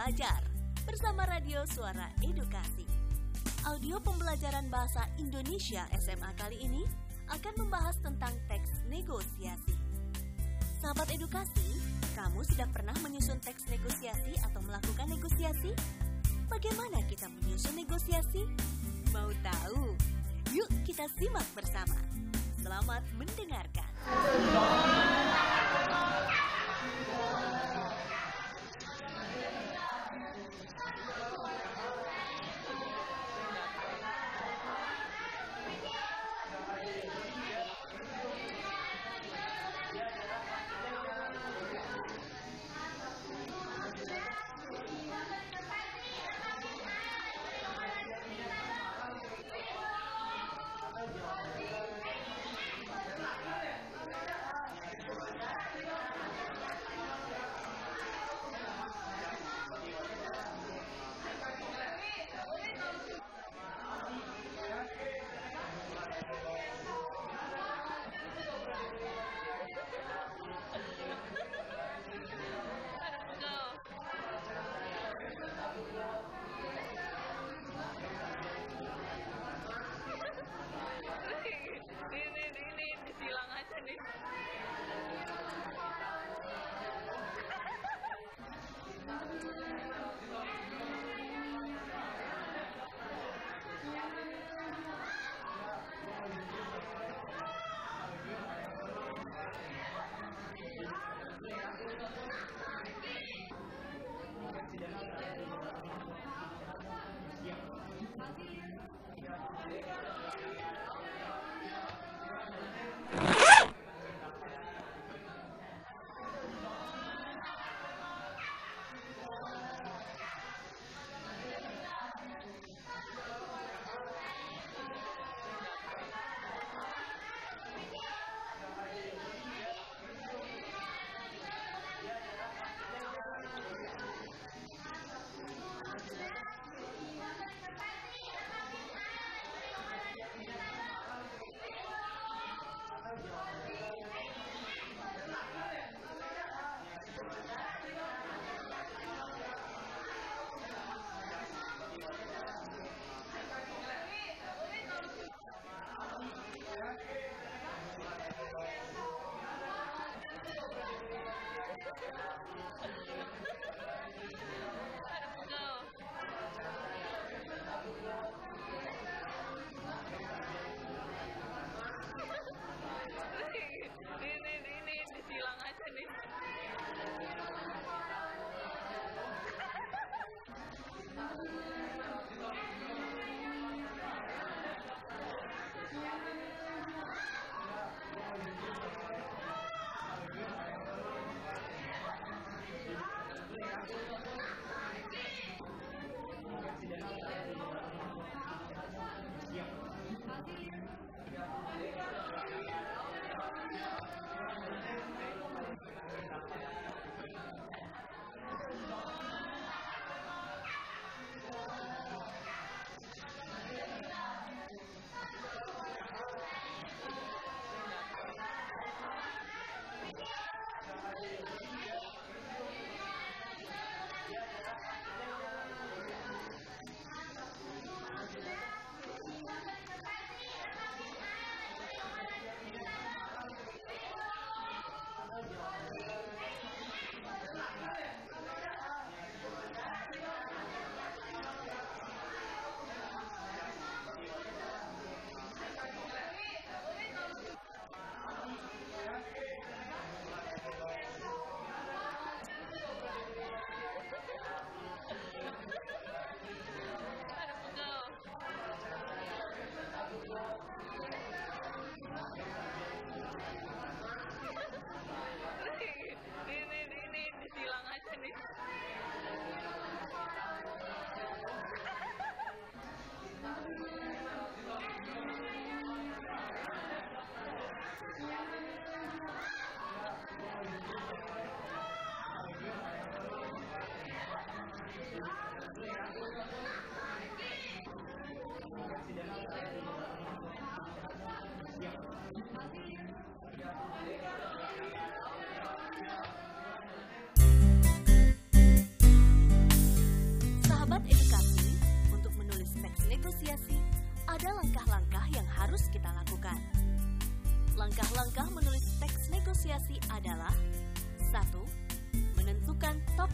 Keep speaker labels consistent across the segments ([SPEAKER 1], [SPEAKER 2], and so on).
[SPEAKER 1] Belajar bersama Radio Suara Edukasi. Audio pembelajaran bahasa Indonesia SMA kali ini akan membahas tentang teks negosiasi. Sahabat edukasi, kamu sudah pernah menyusun teks negosiasi atau melakukan negosiasi? Bagaimana kita menyusun negosiasi? Mau tahu? Yuk kita simak bersama. Selamat mendengarkan.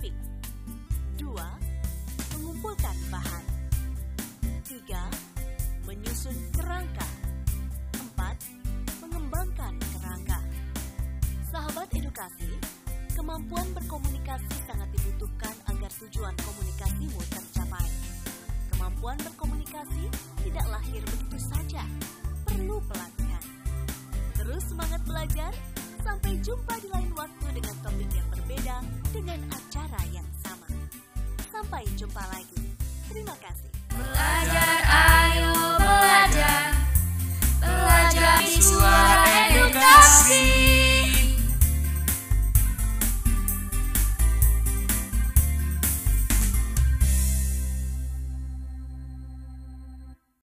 [SPEAKER 1] Topik 2. Mengumpulkan bahan 3. Menyusun kerangka 4. Mengembangkan kerangka Sahabat edukasi, kemampuan berkomunikasi sangat dibutuhkan agar tujuan komunikasimu tercapai. Kemampuan berkomunikasi tidak lahir begitu saja, perlu pelatihan. Terus semangat belajar, Sampai jumpa di lain waktu dengan topik yang berbeda dengan acara yang sama. Sampai jumpa lagi. Terima kasih. Belajar ayo.